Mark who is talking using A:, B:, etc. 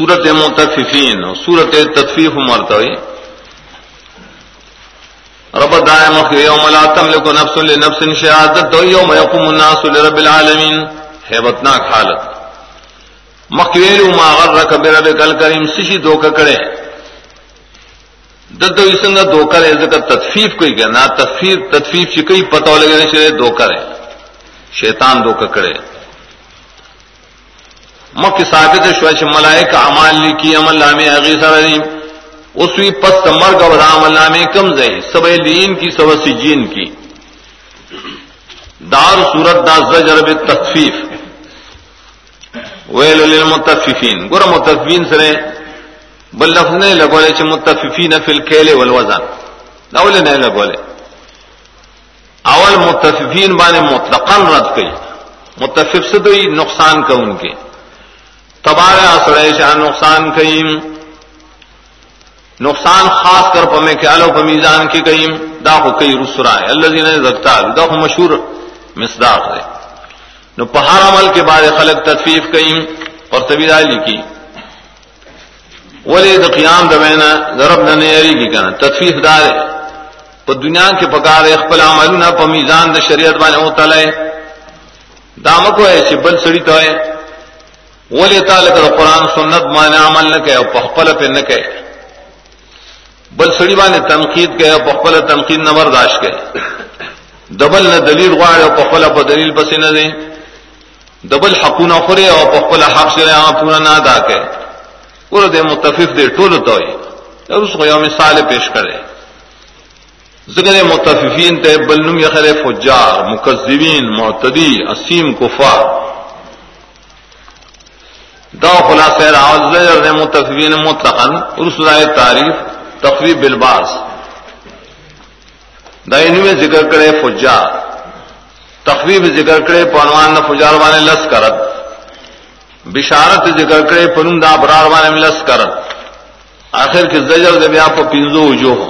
A: سورت متففین اور سورت تطفیف مرتا ہوئی رب دائم یوم لا تملک نفس لنفس شهادت تو یوم یقوم الناس لرب العالمین۔ ہیبتناک حالت۔ مخویل ما غرک بربک الکریم سشی دوکا کرے۔ دلتا ہوئی سنگا دوکا رہے ذکر تطفیف کوئی کہنا نا تطفیف تطفیف چی کئی پتہ لگے شرے دوکا رہے شیطان دوکا کرے۔ مک ثابت شوچ ملائک اعمال لکی عمل نامے اغیثر علیم اس وی پس مرگ اور عمل نامے کم زئی سب لین کی، سب سجین کی۔ دار صورت دا زجر بالتخفیف۔ ویل للمتففین ګور متففین سره بل لفظ نه لګولې چې متففین فی الکیل والوزن۔ دا ول نه لګولې اول متففین باندې مطلقاً رد کړي متفف سے تو نقصان کا ان کے۔ تبارہ سڑے شاہ نقصان کئیم۔ نقصان خاص کر پمے کے الو پمیزان کی کئیم۔ دا ہو کئی رسرا ہے۔ اللہ جی نے زکتا دا ہو مشہور مصداق ہے۔ نو پہاڑ عمل کے بعد خلق تطفیف کئیم۔ اور طبیعہ لکھی۔ ولی د قیام د وینا ضرب نه یری کی کنه تطفیف دار ہے۔ په دنیا کې پکار خپل عملونه په میزان د شریعت باندې او تعالی دامکو ہے چې بل سړی ته ولی تعالی کر قرآن سنت مان عمل نہ کہ پخپل پہ نہ کہ بل سڑی بانے تنقید کہ پخپل تنقید نہ برداشت کہ دبل نہ دلیل غاڑ اور پخپل پر دلیل پسی نہ دیں۔ دبل حق نہ خورے اور پخپل حق سے رہے پورا نہ ادا کہ پورا دے متفق دے ٹول تو اس کو یوم مثال پیش کرے۔ ذکر متفقین تے بلنم یخر فجار، مکذبین، معتدی، اسیم، کفار۔ دا خلاصہ راوز لجر دے متفقین مطلقا، رسول تعریف تخویب بالباس دا میں ذکر کرے فجار۔ تخویب ذکر کرے پنوان فجار وانے لس کرت بشارت ذکر کرے پنم دا برار وانے لس کرت آخر کے زجر دے بیا پا پینزو جو ہو